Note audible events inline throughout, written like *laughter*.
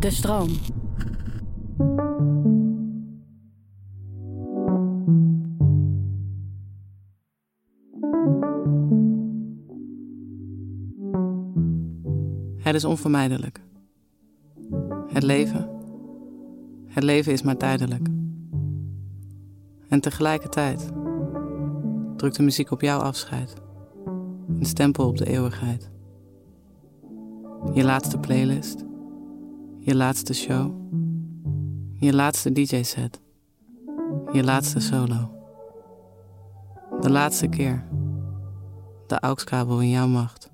De stroom. Het is onvermijdelijk. Het leven. Het leven is maar tijdelijk. En tegelijkertijd drukt de muziek op jouw afscheid. Een stempel op de eeuwigheid. Je laatste playlist. Je laatste show. Je laatste DJ-set. Je laatste solo. De laatste keer. De AUX-kabel in jouw macht.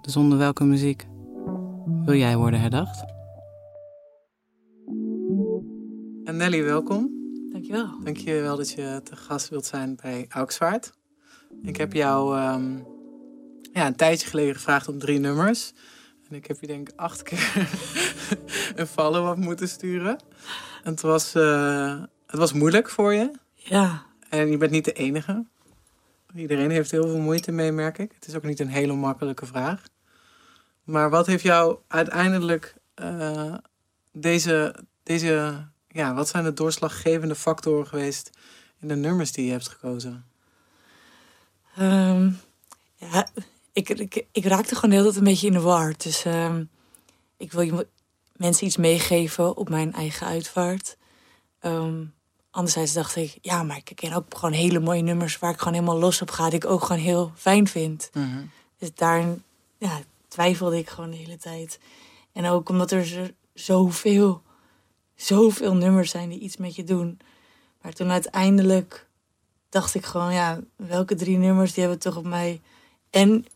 Dus onder welke muziek wil jij worden herdacht? En Nelly, welkom. Dankjewel. Dankjewel dat je te gast wilt zijn bij Auxvaart. Ik heb jou ehm, ja, een tijdje geleden gevraagd om drie nummers. En ik heb je denk ik acht keer *laughs* een follow-up moeten sturen. En het was, eh, het was moeilijk voor je. Ja, En je bent niet de enige. Iedereen heeft heel veel moeite mee, merk ik. Het is ook niet een hele makkelijke vraag. Maar wat heeft jou uiteindelijk eh, deze, deze, ja, wat zijn de doorslaggevende factoren geweest in de nummers die je hebt gekozen? ehm, ja ik, ik, ik raakte gewoon hele tijd een beetje in de war. Dus ehm, ik wil je mensen iets meegeven op mijn eigen uitvaart. Ehm, anderzijds dacht ik, ja, maar ik ken ook gewoon hele mooie nummers waar ik gewoon helemaal los op ga, die ik ook gewoon heel fijn vind. Dus daarin ja, twijfelde ik gewoon de hele tijd. En ook omdat er zo- zoveel, zoveel nummers zijn die iets met je doen. Maar toen uiteindelijk dacht ik gewoon, ja, welke drie nummers die hebben toch op mij... En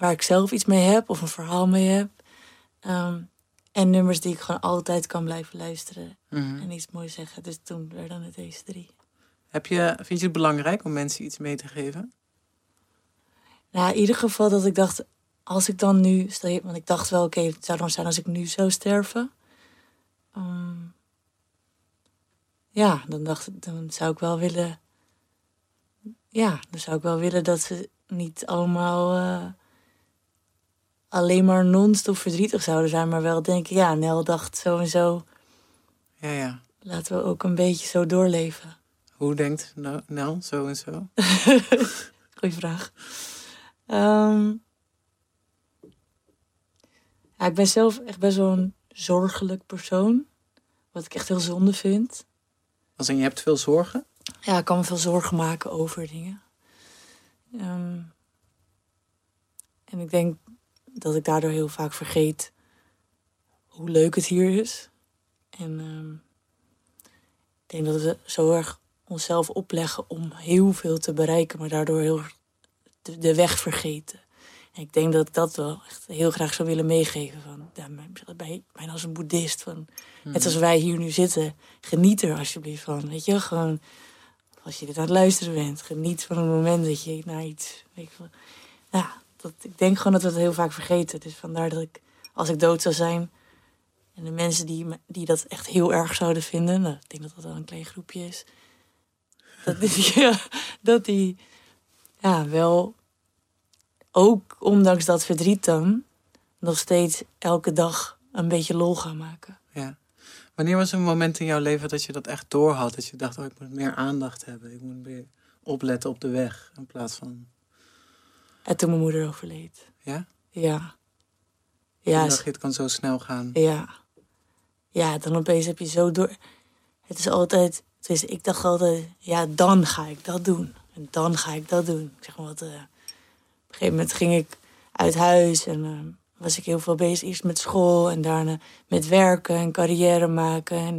waar ik zelf iets mee heb of een verhaal mee heb. Ehm, en nummers die ik gewoon altijd kan blijven luisteren en iets moois zeggen. Dus toen werden het deze drie. Heb je, vind je het belangrijk om mensen iets mee te geven? Nou, in ieder geval dat ik dacht, als ik dan nu, want ik dacht wel, oké, het zou dan zijn als ik nu zou sterven. Ehm, ja, dan dacht ik, dan zou ik wel willen, ja, dan zou ik wel willen dat ze niet allemaal eh, alleen maar non-stop verdrietig zouden zijn, maar wel denken, ja, Nel dacht zo en zo, Ja, ja. laten we ook een beetje zo doorleven. Hoe denkt nou, Nel zo en zo? Goeie vraag. Ehm, ja, ik ben zelf echt best wel een zorgelijk persoon. Wat ik echt heel zonde vind. Als in je hebt veel zorgen? Ja, ik kan me veel zorgen maken over dingen. Ehm, en ik denk dat ik daardoor heel vaak vergeet hoe leuk het hier is. En ehm, ik denk dat we zo erg onszelf opleggen om heel veel te bereiken, maar daardoor heel de, de weg vergeten. En ik denk dat ik dat wel echt heel graag zou willen meegeven. Van, ja, mijn- bij, bijna als een boeddhist. Van, Net als wij hier nu zitten, geniet er alsjeblieft van. Weet je, gewoon als je dit aan het luisteren bent, geniet van het moment dat je naar iets. Weet ja, dat, ik denk gewoon dat we het heel vaak vergeten. Dus vandaar dat ik, als ik dood zou zijn. En de mensen die, die dat echt heel erg zouden vinden, nou, ik denk dat dat wel een klein groepje is. Dat die, *laughs* ja, dat die ja, wel ook, ondanks dat verdriet dan, nog steeds elke dag een beetje lol gaan maken. Ja. Wanneer was een moment in jouw leven dat je dat echt doorhad? Dat je dacht, oh, ik moet meer aandacht hebben. Ik moet meer opletten op de weg. In plaats van, En toen mijn moeder overleed. ja? Ja. Ja, dacht je, het kan zo snel gaan. Ja. Ja, dan opeens heb je zo door. Het is altijd. Dus ik dacht altijd, ja, dan ga ik dat doen. En dan ga ik dat doen. Ik zeg maar wat. eh, op een gegeven moment ging ik uit huis en eh, was ik heel veel bezig. Eerst met school en daarna met werken en carrière maken. En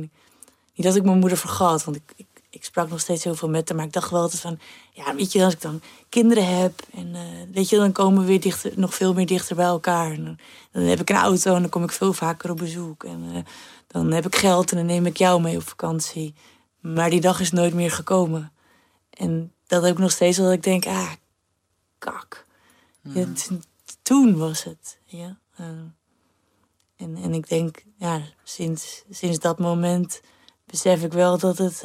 niet dat ik mijn moeder vergat, want ik, ik, ik sprak nog steeds heel veel met haar. Maar ik dacht wel altijd van, ja, weet je, als ik dan kinderen heb en eh, weet je, dan komen we weer dichter, nog veel meer dichter bij elkaar. En dan, dan heb ik een auto en dan kom ik veel vaker op bezoek. En eh, dan heb ik geld en dan neem ik jou mee op vakantie. Maar die dag is nooit meer gekomen. En dat heb ik nog steeds dat ik denk, ah, kak. Ja, t- toen was het. Ja. Eh, en, en ik denk, ja, sinds, sinds dat moment besef ik wel dat het.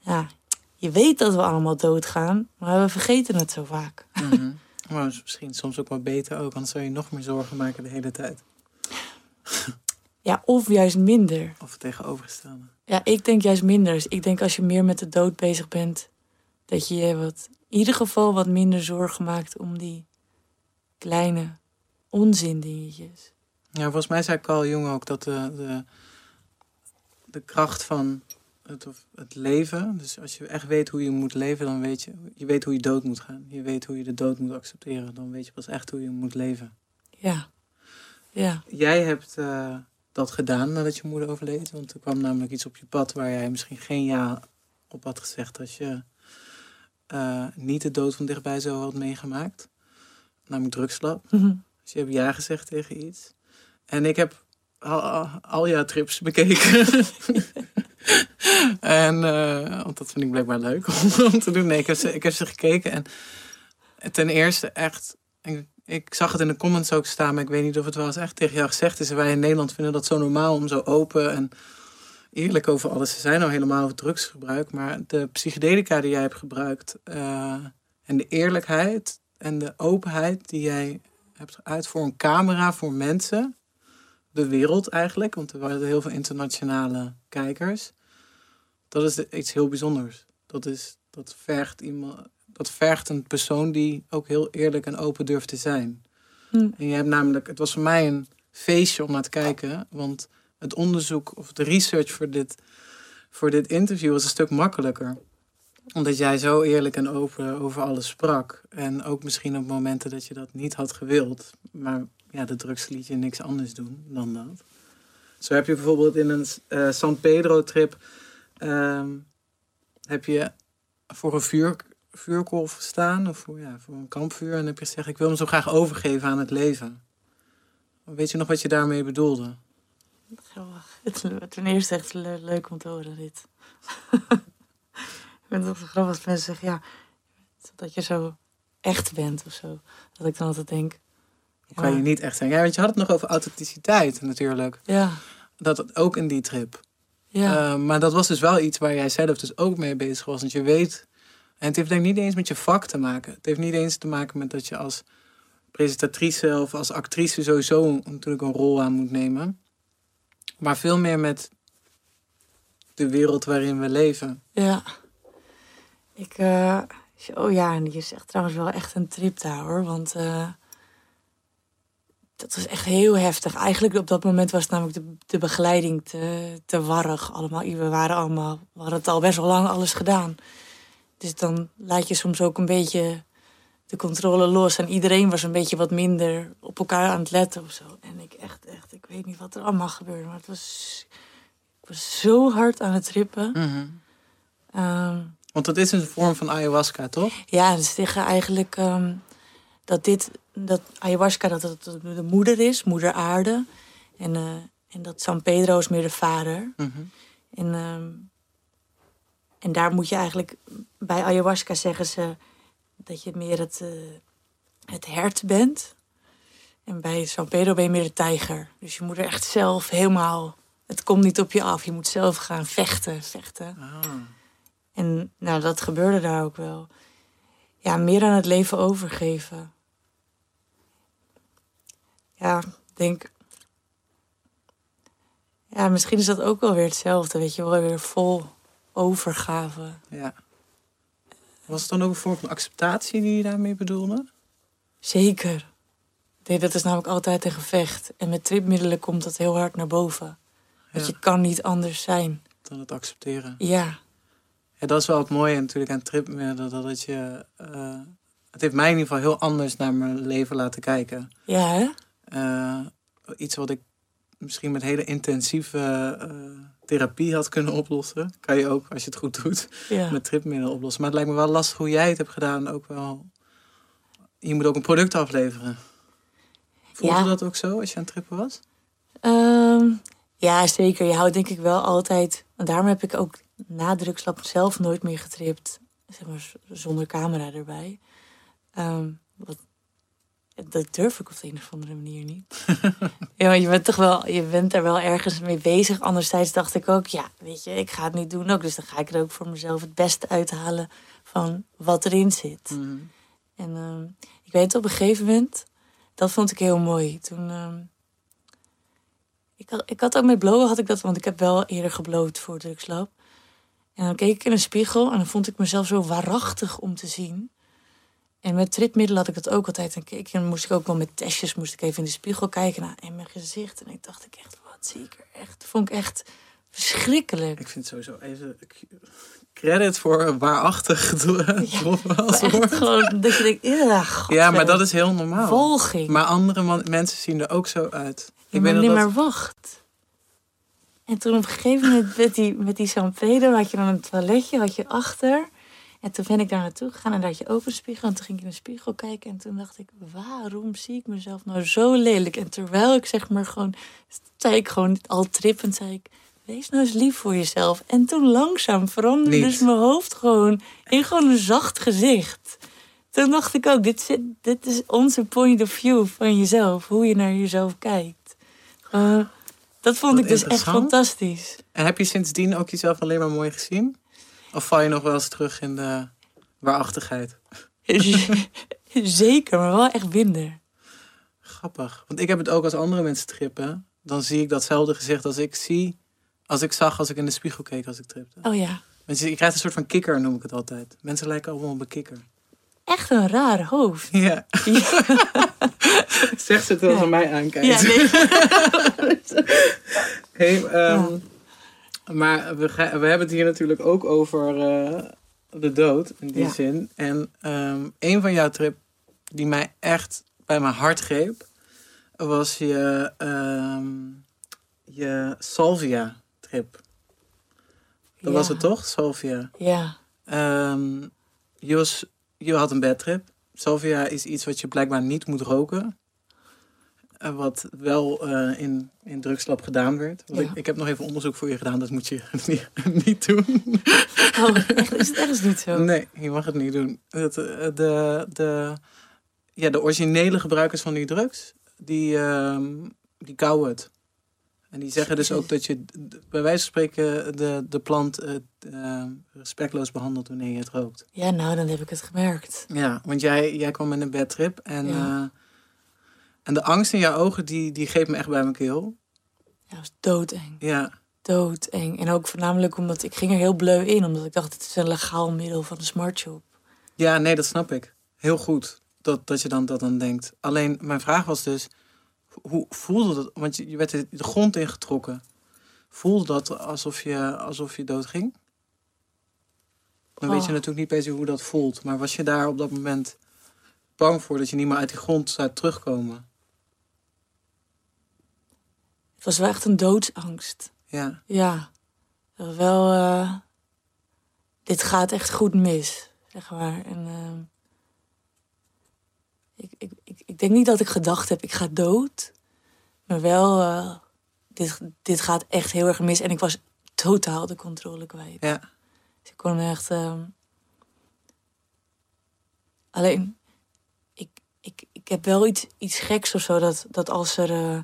Ja, je weet dat we allemaal doodgaan, maar we vergeten het zo vaak. Mhm. *laughs* Maar is misschien soms ook wel beter ook, anders zou je nog meer zorgen maken de hele tijd. *laughs* Ja, of juist minder. Of het tegenovergestelde. Ja, ik denk juist minder. Dus ik denk als je meer met de dood bezig bent, dat je je wat, in ieder geval wat minder zorgen maakt om die kleine onzindingetjes. Ja, volgens mij zei Carl Jung ook dat de, de, de kracht van het, of het leven, dus als je echt weet hoe je moet leven, dan weet je, je weet hoe je dood moet gaan. Je weet hoe je de dood moet accepteren, dan weet je pas echt hoe je moet leven. Ja, ja, Jij hebt eh, dat gedaan nadat je moeder overleed, want er kwam namelijk iets op je pad waar jij misschien geen ja op had gezegd als je eh, niet de dood van dichtbij zo had meegemaakt. Namelijk drugslab. Mhm. Dus je hebt ja gezegd tegen iets. En ik heb al, al, al jouw trips bekeken. *laughs* en, eh, want dat vind ik blijkbaar leuk *laughs* om, te doen. Nee, ik heb, ze, gekeken. En ten eerste echt... Ik, zag het in de comments ook staan, maar ik weet niet of het wel eens echt tegen jou gezegd is. Wij in Nederland vinden dat zo normaal om zo open en eerlijk over alles te zijn. Nou helemaal over drugsgebruik. Maar de psychedelica die jij hebt gebruikt... eh, en de eerlijkheid en de openheid die jij hebt uit voor een camera voor mensen. De wereld eigenlijk, want er waren heel veel internationale kijkers. Dat is iets heel bijzonders. Dat, is, dat, vergt iemand, dat vergt een persoon die ook heel eerlijk en open durft te zijn. Hm. En je hebt namelijk, het was voor mij een feestje om naar te kijken, want het onderzoek of de research voor dit, voor dit interview was een stuk makkelijker omdat jij zo eerlijk en open over alles sprak. En ook misschien op momenten dat je dat niet had gewild. Maar ja, de drugs liet je niks anders doen dan dat. Zo heb je bijvoorbeeld in een eh, San Pedro-trip... ehm, heb je voor een vuur, gestaan. Of voor, ja, voor een kampvuur. En heb je gezegd, ik wil me zo graag overgeven aan het leven. Weet je nog wat je daarmee bedoelde? Grappig. Ten eerste echt le- leuk om te horen dit. *laughs* ik vind het zo grappig als mensen zeggen, ja, dat je zo echt bent of zo. Dat ik dan altijd denk, Kan je niet echt zijn? Ja, want je had het nog over authenticiteit natuurlijk. ja, Dat het ook in die trip. ja, Uh, maar dat was dus wel iets waar jij zelf dus ook mee bezig was. Want je weet, en het heeft denk ik niet eens met je vak te maken. Het heeft niet eens te maken met dat je als presentatrice of als actrice sowieso natuurlijk een rol aan moet nemen. Maar veel meer met de wereld waarin we leven. ja. Ik, eh, oh ja, en die is echt trouwens wel echt een trip daar hoor. Want eh, dat was echt heel heftig. Eigenlijk op dat moment was namelijk de, de begeleiding te, te warrig. Allemaal, we waren allemaal, we hadden het al best wel lang alles gedaan. Dus dan laat je soms ook een beetje de controle los. En iedereen was een beetje wat minder op elkaar aan het letten of zo. En ik echt, echt, ik weet niet wat er allemaal gebeurde. Maar het was, ik was zo hard aan het trippen. Ehm, Want dat is een vorm van ayahuasca, toch? ja, ze zeggen eigenlijk ehm, dat dit, dat ayahuasca dat het de moeder is, moeder aarde. En, eh, en dat San Pedro is meer de vader. Mhm. En, ehm, en daar moet je eigenlijk, bij ayahuasca zeggen ze dat je meer het, eh, het hert bent. En bij San Pedro ben je meer de tijger. Dus je moet er echt zelf helemaal, het komt niet op je af. Je moet zelf gaan vechten, vechten. Ah. En nou, dat gebeurde daar ook wel. Ja, meer aan het leven overgeven. Ja, denk. Ja, misschien is dat ook wel weer hetzelfde, weet je wel, weer vol overgave. Ja. Was het dan ook een vorm van acceptatie die je daarmee bedoelde? Zeker. Nee, dat is namelijk altijd een gevecht. En met tripmiddelen komt dat heel hard naar boven. Want Ja. je kan niet anders zijn. Dan het accepteren. Ja, Ja, dat is wel het mooie natuurlijk aan tripmiddelen. Dat het je... eh, het heeft mij in ieder geval heel anders naar mijn leven laten kijken. ja hè? Eh, iets wat ik misschien met hele intensieve eh, therapie had kunnen oplossen. Kan je ook, als je het goed doet, Ja. met tripmiddelen oplossen. Maar het lijkt me wel lastig hoe jij het hebt gedaan. Ook wel... Je moet ook een product afleveren. Voelde Ja. dat ook zo als je aan het trippen was? Ehm, ja, zeker. Je houdt denk ik wel altijd... En daarom heb ik ook na drugslab zelf nooit meer getript. Zeg maar zonder camera erbij. Ehm, wat, dat durf ik op de een of andere manier niet. *laughs* ja, je bent toch wel... Je bent er wel ergens mee bezig. Anderzijds dacht ik ook... Ja, weet je, ik ga het niet doen ook. Dus dan ga ik er ook voor mezelf het beste uithalen... van wat erin zit. Mhm. En ehm, ik weet op een gegeven moment, dat vond ik heel mooi. Toen, ehm, ik, had, ik had ook met blowen, had ik dat, want ik heb wel eerder gebloot voor drugslab. En dan keek ik in een spiegel en dan vond ik mezelf zo waarachtig om te zien. En met tripmiddelen had ik dat ook altijd. En, keek, en moest ik ook wel met testjes, moest ik even in de spiegel kijken naar in mijn gezicht. En ik dacht ik echt, wat zie ik er echt? Vond ik echt verschrikkelijk. Ik vind sowieso even credit voor waarachtig als woord. gewoon dat je denkt, ja, god, Ja, maar dat is heel normaal. volging. Maar andere man- mensen zien er ook zo uit. Ja, Ik nog maar dat... wacht. En toen op een gegeven moment met die, met die San Pedro had je dan een toiletje, had je achter. En toen ben ik daar naartoe gegaan en daar had je open spiegel. En toen ging ik in de spiegel kijken en toen dacht ik, waarom zie ik mezelf nou zo lelijk? En terwijl ik zeg maar gewoon, zei ik gewoon al trippend, zei ik, wees nou eens lief voor jezelf. En toen langzaam veranderde Niet. dus mijn hoofd gewoon in gewoon een zacht gezicht. Toen dacht ik ook, dit, zit, dit is onze point of view van jezelf. Hoe je naar jezelf kijkt. Gewoon, dat vond Wat ik dus echt fantastisch. En heb je sindsdien ook jezelf alleen maar mooi gezien? Of val je nog wel eens terug in de waarachtigheid? *laughs* Zeker, maar wel echt minder. Grappig. Want ik heb het ook als andere mensen trippen. Dan zie ik datzelfde gezicht als ik zie... Als ik zag als ik in de spiegel keek als ik tripte. Oh ja, je, je krijgt een soort van kikker, noem ik het altijd. Mensen lijken allemaal op een kikker. echt een raar hoofd. *laughs* Ja. *laughs* Zegt ze terwijl ze mij aankijkt. Ja, nee. Hey, ehm, Maar we, we hebben het hier natuurlijk ook over eh, de dood, in die Ja. zin. En ehm, een van jouw trip die mij echt bij mijn hart greep, was je, ehm, je Salvia-trip. Dat was het toch, Salvia? Ja, Ehm, je, was, je had een bedtrip. Salvia is iets wat je blijkbaar niet moet roken. En wat wel eh, in, in drugslab gedaan werd. Want Ja. ik, ik heb nog even onderzoek voor je gedaan, dat moet je *laughs* niet, niet doen. oh, echt, is het ergens niet zo? Nee, je mag het niet doen. Het, eh, de, de, ja, de originele gebruikers van die drugs, die, ehm die kauwen het. En die zeggen dus ook dat je bij wijze van spreken de, de plant eh, eh, respectloos behandelt wanneer je het rookt. Ja, nou, dan heb ik het gemerkt. Ja, want jij, jij kwam met een bedtrip en, Ja. En de angst in jouw ogen die, die greep me echt bij mijn keel. Ja, dat was doodeng. Ja, Doodeng. En ook voornamelijk omdat ik ging er heel bleu in. Omdat ik dacht, het is een legaal middel van de smartshop. ja nee, dat snap ik. Heel goed dat, dat je dan dat dan denkt. Alleen mijn vraag was dus, hoe voelde dat? Want je, je werd de de grond ingetrokken. Voelde dat alsof je, alsof je doodging? Dan weet je Oh. natuurlijk niet precies hoe dat voelt. Maar was je daar op dat moment bang voor dat je niet meer uit die grond zou terugkomen? Het was wel echt een doodsangst. Ja, Ja, wel. eh, dit gaat echt goed mis, zeg maar. En, ehm, ik, ik, ik, ik denk niet dat ik gedacht heb, ik ga dood. Maar wel, eh, dit, dit gaat echt heel erg mis. En ik was totaal de controle kwijt. ja. Dus ik kon echt. ehm, Alleen, ik, ik, ik heb wel iets, iets geks of zo. Dat, dat als er eh,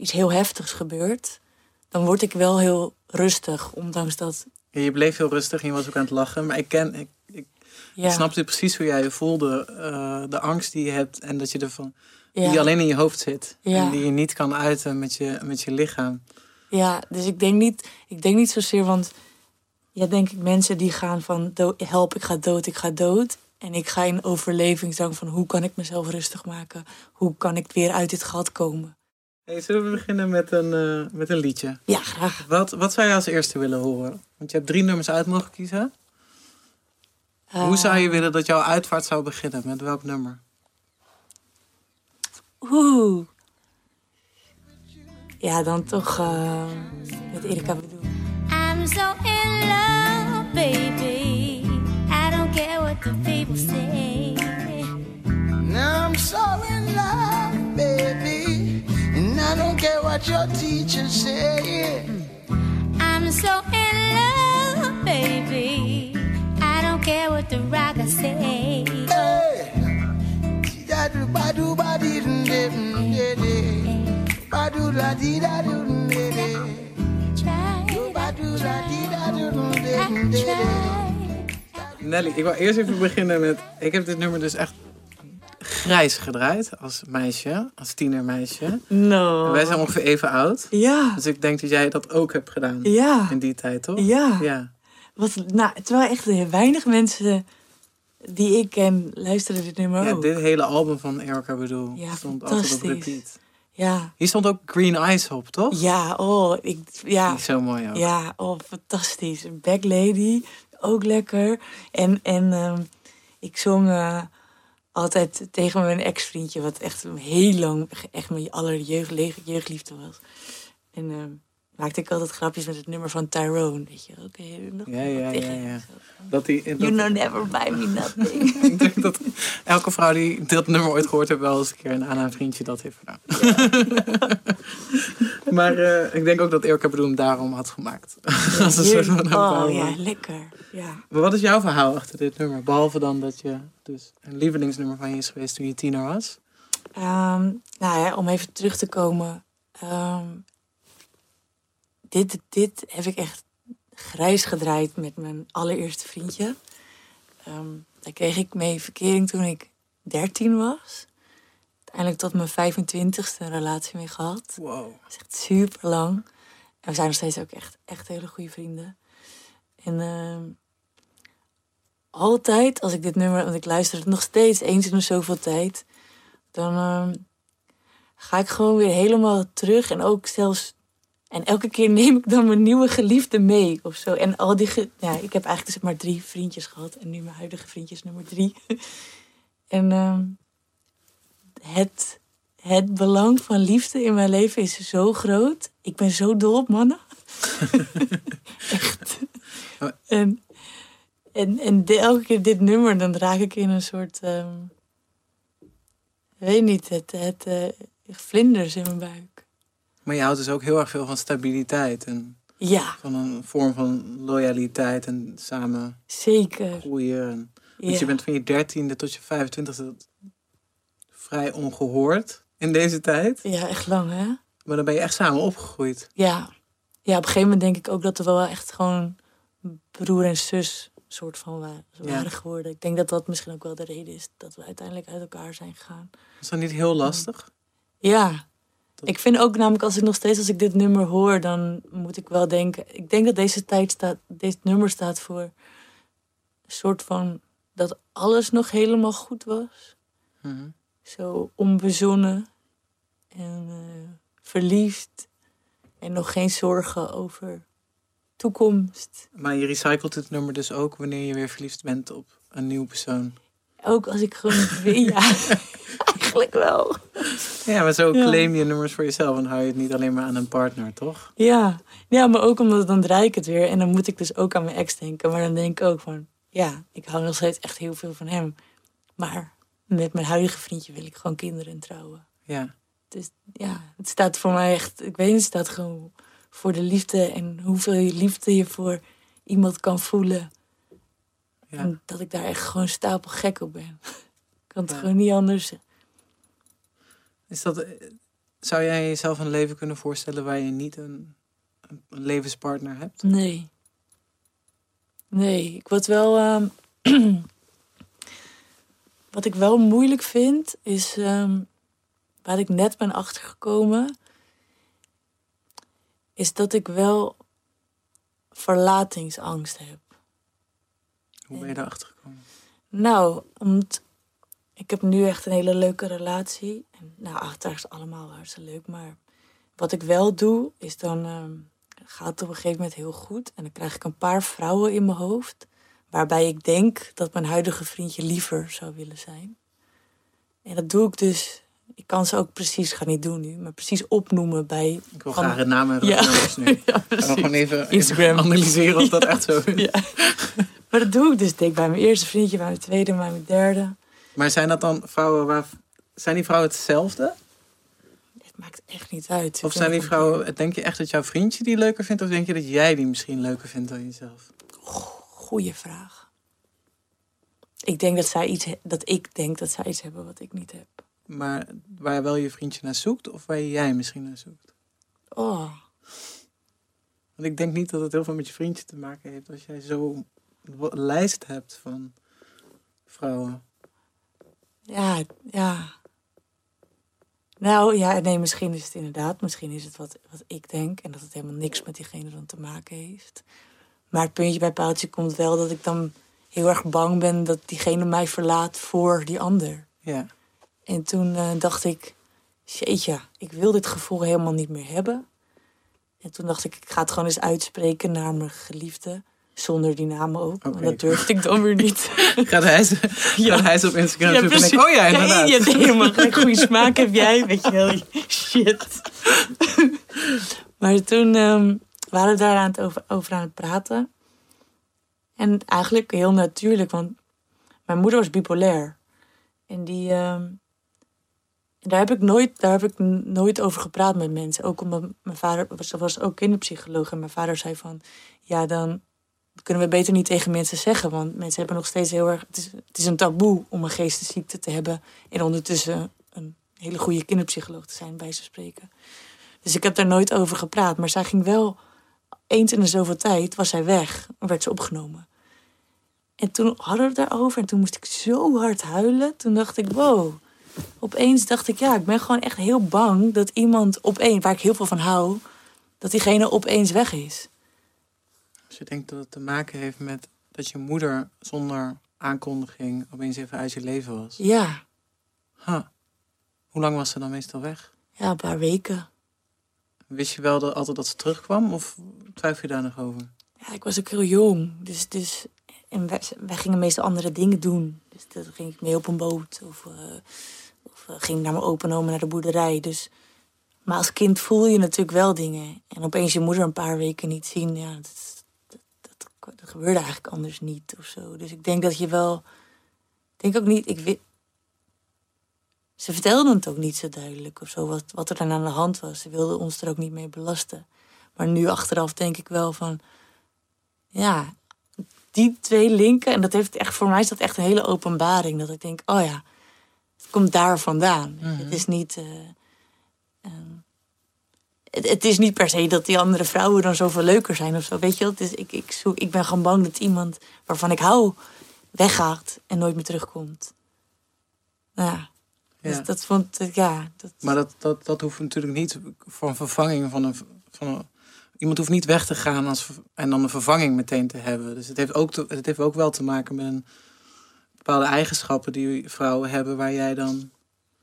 iets heel heftigs gebeurt, dan word ik wel heel rustig. Ondanks dat. Ja, Je bleef heel rustig en je was ook aan het lachen. Maar ik ken, ik, ik Ja, snapte precies hoe jij je voelde. eh, de angst die je hebt en dat je ervan, ja, die alleen in je hoofd zit. Ja. En die je niet kan uiten met je, met je lichaam. ja, dus ik denk niet, ik denk niet zozeer, want ja, denk ik mensen die gaan van help, ik ga dood, ik ga dood. En ik ga in overlevingsdrang van hoe kan ik mezelf rustig maken? Hoe kan ik weer uit dit gat komen? Hey, zullen we beginnen met een, eh, met een liedje? Ja, graag. Wat, wat zou je als eerste willen horen? Want je hebt drie nummers uit mogen kiezen. Hoe zou je Eh, willen dat jouw uitvaart zou beginnen? Met welk nummer? Oeh. Ja, dan toch eh, met Erika Bedoel. I'm so in love, baby. I don't care what the people say. Now I'm so in love, I don't care what your teachers say. I'm so in love, baby. I don't care what the rockers say. Hey. Nelly, ik wil eerst even beginnen met... Ik heb dit nummer dus echt grijs gedraaid als meisje, als tienermeisje. No. En wij zijn ongeveer even oud. Ja. Dus ik denk dat jij dat ook hebt gedaan Ja. in die tijd, toch? Ja. Ja. Wat, nou, terwijl echt weinig mensen die ik ken luisteren dit nummer Ja, ook. dit hele album van Erika Bedoel Ja, stond altijd op repeat. Ja. Hier stond ook Green Eyes op, toch? Ja, oh, ik, ja. Die zo mooi ook. Ja, oh, fantastisch. Back Lady, ook lekker. En, en ehm, ik zong eh, altijd tegen mijn ex-vriendje, wat echt heel lang, echt mijn aller jeugd, jeugdliefde was. En ehm, maakte ik altijd grapjes met het nummer van Tyrone. Weet je, oké. nog Ja, ja, tegen ja, ja. Dat die, dat, You know never buy me nothing. *laughs* ik denk dat elke vrouw die dit nummer ooit gehoord heeft, wel eens een keer een aan haar vriendje dat heeft gedaan. *laughs* maar eh, ik denk ook dat Erika hem daarom had gemaakt. *laughs* Als een soort van oh ja, lekker. Ja. Maar wat is jouw verhaal achter dit nummer? Behalve dan dat je dus een lievelingsnummer van je is geweest toen je tiener was. Ehm, nou ja, om even terug te komen. ehm, dit, dit heb ik echt grijs gedraaid met mijn allereerste vriendje. Ehm, daar kreeg ik mee verkering toen ik 13 was. Uiteindelijk tot mijn 25ste een relatie mee gehad. Wow. Dat is echt super lang. En we zijn nog steeds ook echt, echt hele goede vrienden. En altijd als ik dit nummer, want ik luister het nog steeds eens in de zoveel tijd, dan ehm, ga ik gewoon weer helemaal terug. En ook zelfs, en elke keer *laughs* neem ik dan mijn nieuwe geliefde mee of zo. En al die, ge- ja, ik heb eigenlijk dus maar drie vriendjes gehad. En nu mijn huidige vriendje is nummer drie. *laughs* en ehm, het, het belang van liefde in mijn leven is zo groot. Ik ben zo dol op mannen. *laughs* Echt. En, en, en de, elke keer dit nummer, dan raak ik in een soort... ehm, weet niet, het, het eh, vlinders in mijn buik. Maar je houdt dus ook heel erg veel van stabiliteit en Ja, van een vorm van loyaliteit en samen zeker. groeien. En- Want Ja. je bent van je dertiende tot je 25e vrij ongehoord in deze tijd. ja, echt lang, hè? Maar dan ben je echt samen opgegroeid. Ja. ja, op een gegeven moment denk ik ook dat we wel echt gewoon broer en zus soort van wa- Ja. waren geworden. Ik denk dat dat misschien ook wel de reden is dat we uiteindelijk uit elkaar zijn gegaan. Is dat niet heel lastig? Ja. Dat- Ik vind ook namelijk als ik nog steeds als ik dit nummer hoor, dan moet ik wel denken. Ik denk dat deze tijd staat, dit nummer staat voor een soort van dat alles nog helemaal goed was. Mhm. Zo onbezonnen en eh, verliefd en nog geen zorgen over toekomst. Maar je recycelt het nummer dus ook wanneer je weer verliefd bent op een nieuwe persoon. Ook als ik gewoon *laughs* ja, *laughs* eigenlijk wel. Ja, maar zo Ja. claim je nummers voor jezelf en hou je het niet alleen maar aan een partner, toch? Ja. ja, maar ook omdat dan draai ik het weer en dan moet ik dus ook aan mijn ex denken. Maar dan denk ik ook van, ja, ik hou nog steeds echt heel veel van hem. Maar met mijn huidige vriendje wil ik gewoon kinderen en trouwen. Ja. Dus ja, het staat voor mij echt, ik weet niet, het staat gewoon voor de liefde en hoeveel je liefde je voor iemand kan voelen. ja. En dat ik daar echt gewoon stapel gek op ben. *laughs* Ik kan het Ja. gewoon niet anders. Is dat, zou jij jezelf een leven kunnen voorstellen waar je niet een, een levenspartner hebt? Nee. Nee, ik word wel. ehm, *clears throat* wat ik wel moeilijk vind, is. ehm, waar ik net ben achtergekomen. Is dat ik wel verlatingsangst heb. Hoe ben je daarachter gekomen? Nou, omdat ik heb nu echt een hele leuke relatie. En, nou, achteraf is het allemaal hartstikke leuk. Maar wat ik wel doe, is dan ehm, gaat het op een gegeven moment heel goed. En dan krijg ik een paar vrouwen in mijn hoofd. Waarbij ik denk dat mijn huidige vriendje liever zou willen zijn. En dat doe ik dus. Ik kan ze ook precies, ga niet doen nu, maar precies opnoemen bij. Ik wil van- graag het naam hebben. Ja. nu. *laughs* Ja, Gaan precies. gewoon even, even Instagram. analyseren of dat echt zo *laughs* is. Ja. Maar dat doe ik dus. Denk bij mijn eerste vriendje, bij mijn tweede, bij mijn derde. Maar zijn dat dan vrouwen waar... Zijn die vrouwen hetzelfde? Het maakt echt niet uit. Of zijn die vrouwen... Denk je echt dat jouw vriendje die leuker vindt? Of denk je dat jij die misschien leuker vindt dan jezelf? Goeie vraag. Ik denk dat zij iets, dat ik denk dat zij iets hebben wat ik niet heb. Maar waar wel je vriendje naar zoekt? Of waar jij misschien naar zoekt? Oh, Want ik denk niet dat het heel veel met je vriendje te maken heeft. Als jij zo een lijst hebt van vrouwen. ja, ja. Nou ja, nee, misschien is het inderdaad. Misschien is het wat, wat ik denk. En dat het helemaal niks met diegene dan te maken heeft. Maar het puntje bij paaltje komt wel dat ik dan heel erg bang ben dat diegene mij verlaat voor die ander. Ja. En toen eh, dacht ik, jeetje, ik wil dit gevoel helemaal niet meer hebben. En toen dacht ik, ik ga het gewoon eens uitspreken naar mijn geliefde. Zonder die naam ook. Oké. Maar dat durfde ik dan weer niet. *laughs* Gaat hij, ze- gaat hij op Instagram precies. oh ja, inderdaad. Ja, ja, helemaal gelijk goede smaak heb jij. Weet je wel, *laughs* shit. maar toen ehm, waren we daar aan het over, over aan het praten. En eigenlijk heel natuurlijk, want mijn moeder was bipolair. En die, ehm, daar heb ik nooit, daar heb ik nooit over gepraat met mensen. Ook omdat mijn vader was, was ook kinderpsycholoog. En mijn vader zei van, ja, dan kunnen we beter niet tegen mensen zeggen. Want mensen hebben nog steeds heel erg... Het is, een taboe om een geestesziekte te hebben... en ondertussen een hele goede kinderpsycholoog te zijn, bij ze spreken. Dus ik heb daar nooit over gepraat. Maar zij ging wel... Eens in de zoveel tijd was zij weg. Werd ze opgenomen. En toen hadden we het daarover. En toen moest ik zo hard huilen. Toen dacht ik, wow. Opeens dacht ik, ja, ik ben gewoon echt heel bang... dat iemand opeens, waar ik heel veel van hou... dat diegene opeens weg is. Als je denkt dat het te maken heeft met dat je moeder zonder aankondiging opeens even uit je leven was. Ja, Huh. Hoe lang was ze dan meestal weg? ja, een paar weken. Wist je wel dat, altijd dat ze terugkwam of twijfel je daar nog over? Ja, ik was ook heel jong. Dus, dus, en wij, wij gingen meestal andere dingen doen. Dus dan ging ik mee op een boot. Of, eh, of eh, ging naar mijn opa en oma naar de boerderij. Dus, maar als kind voel je natuurlijk wel dingen. En opeens je moeder een paar weken niet zien. Ja, dat, dat, gebeurde eigenlijk anders niet of zo. Dus ik denk dat je wel... Ik denk ook niet... Ik, wi- ze vertelden het ook niet zo duidelijk of zo. Wat, wat er dan aan de hand was. Ze wilden ons er ook niet mee belasten. Maar nu achteraf denk ik wel van ja, die twee linken. En dat heeft echt, voor mij is dat echt een hele openbaring. Dat ik denk, oh ja, het komt daar vandaan. Het is niet. eh, ehm, het, het is niet per se dat die andere vrouwen dan zoveel leuker zijn of zo. Weet je wel? Het is, ik, ik, zoek, ik ben gewoon bang dat iemand waarvan ik hou weggaat en nooit meer terugkomt. Nou ja, dus Ja. dat vond ik, ja. Dat, Maar dat, dat, dat hoeft natuurlijk niet voor een vervanging van een, van een... Iemand hoeft niet weg te gaan als, en dan een vervanging meteen te hebben. Dus het heeft, ook te- het heeft ook wel te maken met een, bepaalde eigenschappen die vrouwen hebben... waar jij dan...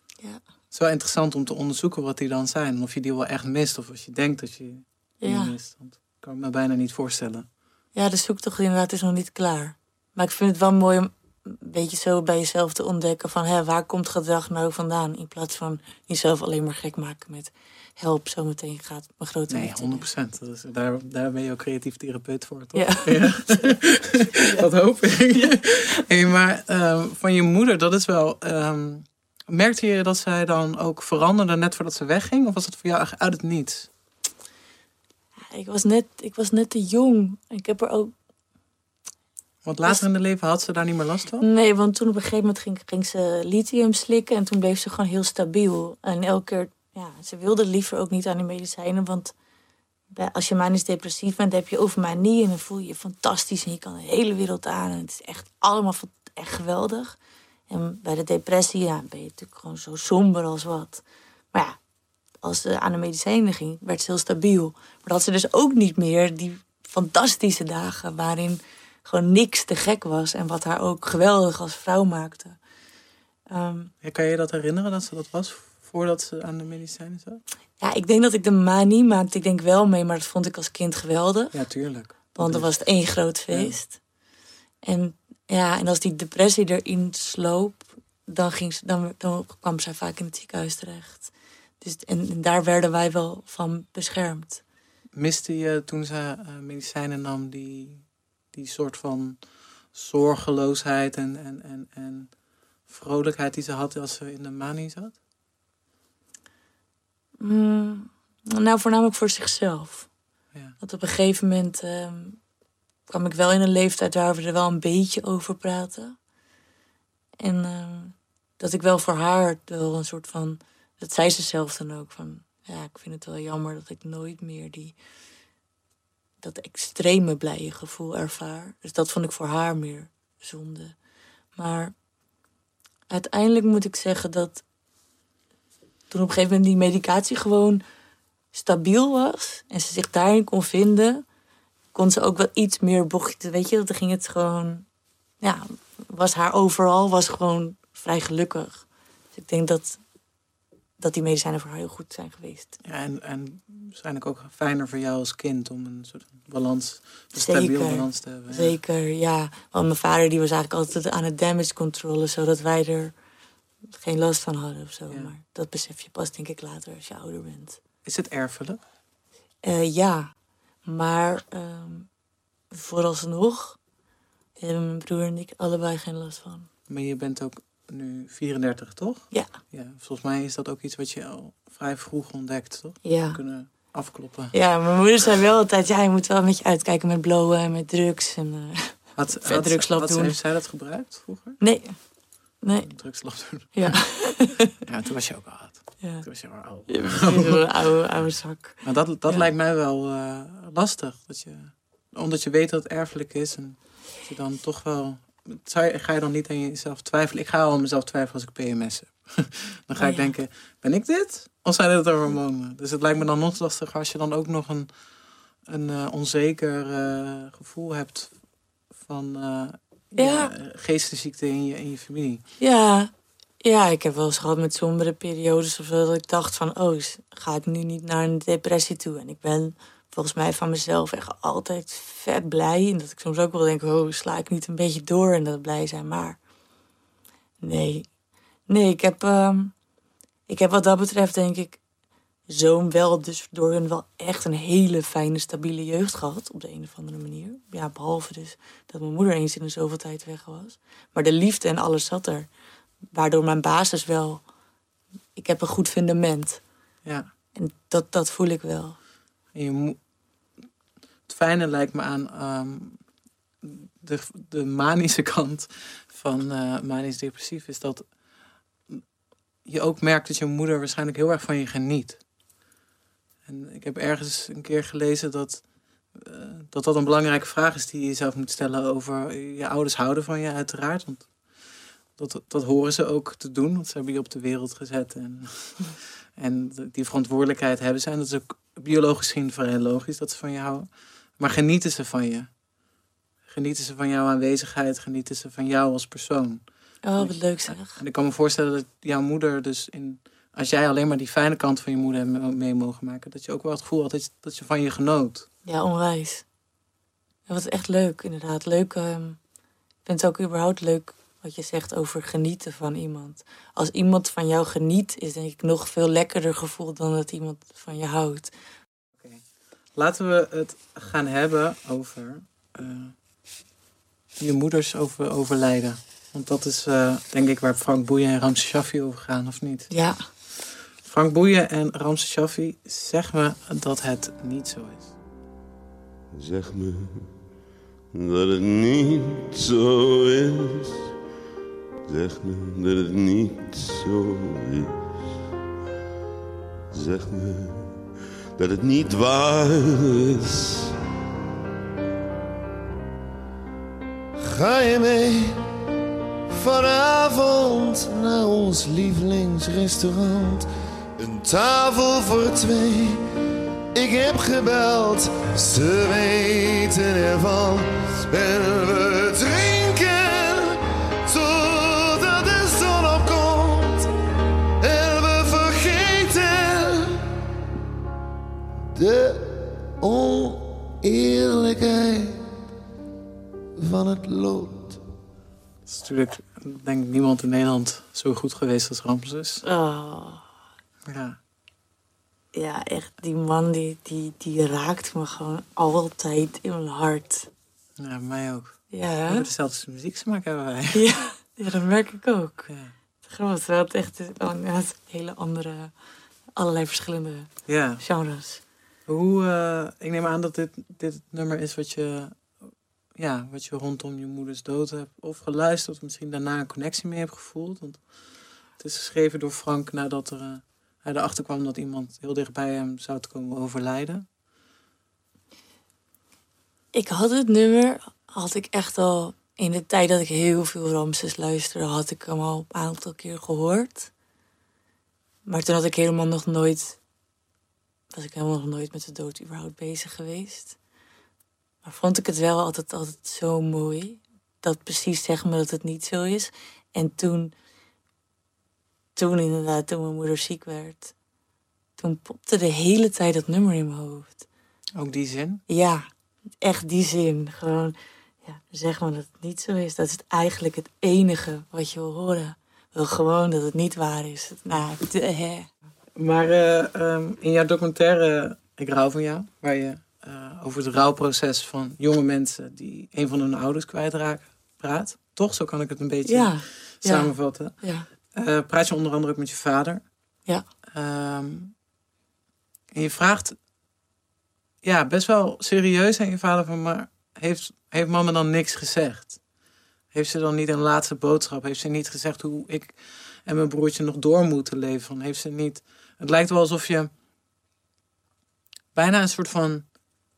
ja, Het is wel interessant om te onderzoeken wat die dan zijn. Of je die wel echt mist of als je denkt dat je die ja. mist. Want dat kan ik me bijna niet voorstellen. Ja, de zoektocht inderdaad is nog niet klaar. Maar ik vind het wel mooi om een beetje zo bij jezelf te ontdekken van hè, waar komt gedrag nou vandaan? In plaats van jezelf alleen maar gek maken met help, zometeen gaat mijn grote Nee, liefde 100 procent. Daar, daar ben je ook creatief therapeut voor, toch? Ja. Ja. *laughs* dat hoop ik. Hey, maar ehm, van je moeder, dat is wel... ehm, merkte je dat zij dan ook veranderde net voordat ze wegging? Of was het voor jou uit het niets? Ik was, net, ik was net te jong. Ik heb er ook. Want later in de leven had ze daar niet meer last van? Nee, want toen op een gegeven moment ging, ging ze lithium slikken en toen bleef ze gewoon heel stabiel. En elke keer, ja, ze wilde liever ook niet aan die medicijnen, want als je manisch depressief bent, heb je over manie en dan voel je je fantastisch en je kan de hele wereld aan en het is echt allemaal echt geweldig. En bij de depressie, ja, ben je natuurlijk gewoon zo somber als wat. Maar ja, als ze aan de medicijnen ging, werd ze heel stabiel. Maar had ze dus ook niet meer die fantastische dagen waarin gewoon niks te gek was. En wat haar ook geweldig als vrouw maakte. Ehm, Ja, kan je dat herinneren dat ze dat was voordat ze aan de medicijnen zat? ja, ik denk dat ik de manie maakte. Ik denk wel mee, maar dat vond ik als kind geweldig. Ja, tuurlijk. Want dan Dat was het één groot feest. En ja, en als die depressie erin sloop, dan, ging ze, dan, dan kwam zij vaak in het ziekenhuis terecht. Dus, en, en daar werden wij wel van beschermd. Miste je toen ze eh, medicijnen nam die, die soort van zorgeloosheid en, en, en, en vrolijkheid die ze had als ze in de manie zat? Mm, nou, voornamelijk voor zichzelf. Ja. Want op een gegeven moment ehm, kwam ik wel in een leeftijd waar we er wel een beetje over praten. En ehm, dat ik wel voor haar wel een soort van. Dat zei ze zelf dan ook van. Ja, ik vind het wel jammer dat ik nooit meer die. dat extreme blije gevoel ervaar. Dus dat vond ik voor haar meer zonde. Maar uiteindelijk moet ik zeggen dat. Toen op een gegeven moment die medicatie gewoon stabiel was en ze zich daarin kon vinden, kon ze ook wel iets meer bochtje. Weet je, dan ging het gewoon. Ja, was haar overal was gewoon vrij gelukkig. Dus ik denk dat, dat die medicijnen voor haar heel goed zijn geweest. Ja, en, en waarschijnlijk ook fijner voor jou als kind om een soort balans, een stabiele Zeker. balans te hebben. ja. Zeker, ja. Want mijn vader die was eigenlijk altijd aan het damage controllen, zodat wij er geen last van hadden of zo. Ja. Maar dat besef je pas, denk ik, later als je ouder bent. Is het erfelijk? Eh, ja, maar ehm vooralsnog hebben mijn broer en ik allebei geen last van. Maar je bent ook nu 34, toch? Ja, Ja, volgens mij is dat ook iets wat je al vrij vroeg ontdekt, toch? ja. Kunnen afkloppen. Ja, mijn moeder zei wel altijd, ja, je moet wel een beetje uitkijken met blowen en met drugs. En, eh, Had, *laughs* Vet drugslab had- doen. Heeft zij dat gebruikt vroeger? nee, nee, Drugslab doen. ja. *laughs* *laughs* Ja, toen was je ook al oud. ja. Toen was je al oud. Je bent een oude, oude zak. Maar dat, dat Ja. lijkt mij wel eh, lastig. Dat je, omdat je weet dat het erfelijk is. En dat je dan toch wel... Zou ga je dan niet aan jezelf twijfelen? Ik ga al aan mezelf twijfelen als ik PMS heb. *laughs* dan ga Oh, ik ja. denken, ben ik dit? Of zijn dit hormonen? Dus het lijkt me dan nog lastiger als je dan ook nog een, een eh, onzeker eh, gevoel hebt van Ja. geestesziekte in je, in je familie. Ja, ja, ik heb wel eens gehad met sombere periodes of zo, dat ik dacht van, oh, ga ik nu niet naar een depressie toe? En ik ben volgens mij van mezelf echt altijd vet blij. En dat ik soms ook wel denk, oh, sla ik niet een beetje door en dat blij zijn. Maar nee, nee, ik heb, ehm, ik heb wat dat betreft denk ik zo'n wel dus door hun wel echt een hele fijne, stabiele jeugd gehad. Op de een of andere manier. Ja, behalve dus dat mijn moeder eens in de zoveel tijd weg was. Maar de liefde en alles zat er. Waardoor mijn basis wel... Ik heb een goed fundament. Ja. En dat, dat voel ik wel. Je. Het fijne lijkt me aan ehm, de, de manische kant van eh manisch depressief is dat je ook merkt dat je moeder waarschijnlijk heel erg van je geniet. En ik heb ergens een keer gelezen dat eh, dat, dat een belangrijke vraag is die je jezelf moet stellen over je ouders houden van je uiteraard. Want dat, dat horen ze ook te doen, want ze hebben je op de wereld gezet. En, *laughs* en die verantwoordelijkheid hebben ze. En dat is ook biologisch gezien vrij logisch dat ze van je houden. Maar genieten ze van je? Genieten ze van jouw aanwezigheid? Genieten ze van jou als persoon? Oh, wat leuk zeg. En ik kan me voorstellen dat jouw moeder dus in... Als jij alleen maar die fijne kant van je moeder mee mogen maken... dat je ook wel het gevoel had dat je van je genoot. Ja, onwijs. Dat was echt leuk, inderdaad. Leuk. ehm, ik vind het ook überhaupt leuk wat je zegt over genieten van iemand. Als iemand van jou geniet, is denk ik nog veel lekkerder gevoel dan dat iemand van je houdt. Laten we het gaan hebben over eh, je moeders over, overlijden. Want dat is eh, denk ik waar Frank Boeien en Ramse Shaffi over gaan, of niet? Ja, Frank Boeien en Ramse Shaffi zeggen me dat het niet zo is. Zeg me dat het niet zo is. Zeg me dat het niet zo is. Zeg me dat het niet waar is. Ga je mee vanavond naar ons lievelingsrestaurant? Een tafel voor twee Ik heb gebeld, ze weten ervan. En we drinken totdat de zon opkomt. En we vergeten de oneerlijkheid van het lood. Het is natuurlijk, denk ik, niemand in Nederland zo goed geweest als Ramses. Oh, Ja. ja, echt. Die man die, die, die raakt me gewoon altijd in mijn hart. ja, mij ook. Ja, We dezelfde muzieksmaak hebben wij. *laughs* ja, ja, dat merk ik ook. Ja. Grappig, terwijl het echt oh, ja, het hele andere, allerlei verschillende ja. genres. Hoe, eh, ik neem aan dat dit, dit het nummer is wat je, ja, wat je rondom je moeders dood hebt of geluisterd, of misschien daarna een connectie mee hebt gevoeld. Want het is geschreven door Frank nadat er, eh, hij erachter kwam dat iemand heel dichtbij hem zou te komen overlijden. Ik had het nummer, had ik echt al in de tijd dat ik heel veel Ramses luisterde, had ik hem al een aantal keer gehoord. Maar toen had ik helemaal nog nooit, was ik helemaal nog nooit met de dood überhaupt bezig geweest. Maar vond ik het wel altijd, altijd zo mooi. Dat precies zeggen me dat het niet zo is. En toen, toen inderdaad, toen mijn moeder ziek werd, toen popte de hele tijd dat nummer in mijn hoofd. Ook die zin. Ja, echt die zin. Gewoon, ja, zeg maar dat het niet zo is. Dat is eigenlijk het enige wat je wil horen. Wil gewoon dat het niet waar is. Nou, de, hè. Maar eh, ehm, in jouw documentaire Ik rouw van jou, waar je eh, over het rouwproces van jonge mensen die een van hun ouders kwijtraken praat. Toch? Zo kan ik het een beetje ja, samenvatten. ja, Eh, praat je onder andere ook met je vader. ja. Ehm, en je vraagt ja, best wel serieus aan je vader van, maar heeft, heeft mama dan niks gezegd? Heeft ze dan niet een laatste boodschap? Heeft ze niet gezegd hoe ik en mijn broertje nog door moeten leven? Van, Heeft ze niet... Het lijkt wel alsof je bijna een soort van,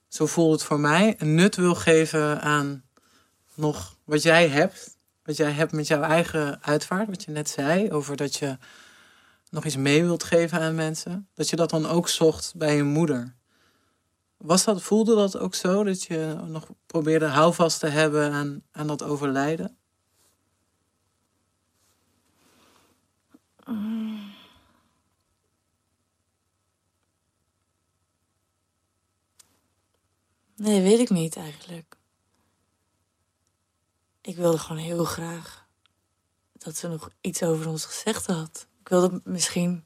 zo voelt het voor mij, een nut wil geven aan nog wat jij hebt. Wat jij hebt met jouw eigen uitvaart, wat je net zei, over dat je nog iets mee wilt geven aan mensen, dat je dat dan ook zocht bij je moeder. Was dat, voelde dat ook zo, dat je nog probeerde houvast te hebben aan, aan dat overlijden? Nee, weet ik niet eigenlijk. Ik wilde gewoon heel graag dat ze nog iets over ons gezegd had. Ik wilde misschien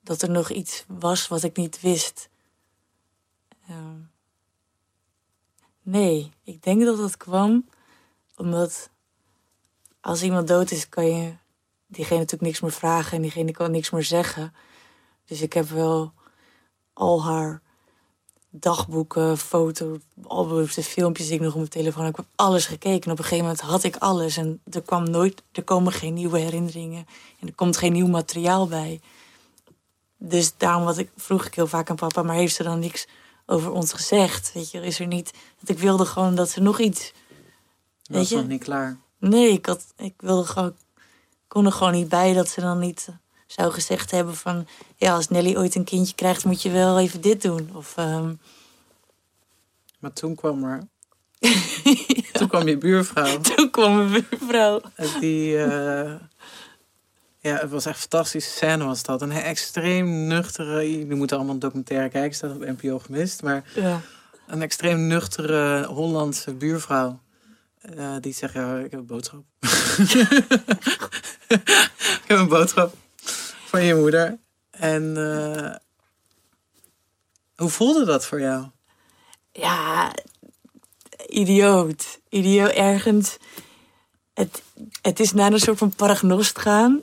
dat er nog iets was wat ik niet wist. Ehm, nee, ik denk dat dat kwam omdat als iemand dood is, kan je diegene natuurlijk niks meer vragen en diegene kan niks meer zeggen. Dus ik heb wel al haar dagboeken, foto's, albums, de filmpjes die ik nog op mijn telefoon heb. Ik heb alles gekeken. En op een gegeven moment had ik alles. En er, kwam nooit, er komen geen nieuwe herinneringen. En er komt geen nieuw materiaal bij. Dus daarom wat ik, vroeg ik heel vaak aan papa... maar heeft ze dan niks over ons gezegd? Weet je, is er niet... Dat ik wilde gewoon dat ze nog iets... Dat was je? nog niet klaar. Nee, ik, had, ik wilde gewoon... Ik kon er gewoon niet bij dat ze dan niet zou gezegd hebben van... Ja, als Nelly ooit een kindje krijgt, moet je wel even dit doen. Of... ehm, Maar toen kwam er... *laughs* Toen kwam je buurvrouw. *laughs* Toen kwam mijn buurvrouw. Die, eh, ja, het was echt een fantastische scène was dat. Een extreem nuchtere... Jullie moeten allemaal een documentaire kijken, staat op NPO gemist. Maar Ja. een extreem nuchtere Hollandse buurvrouw. eh, die zegt, ja, ik heb een boodschap. *laughs* ik heb een boodschap van je moeder. En eh, hoe voelde dat voor jou? ja, idioot. Idioot ergens. Het, het is naar een soort van paragnost gaan.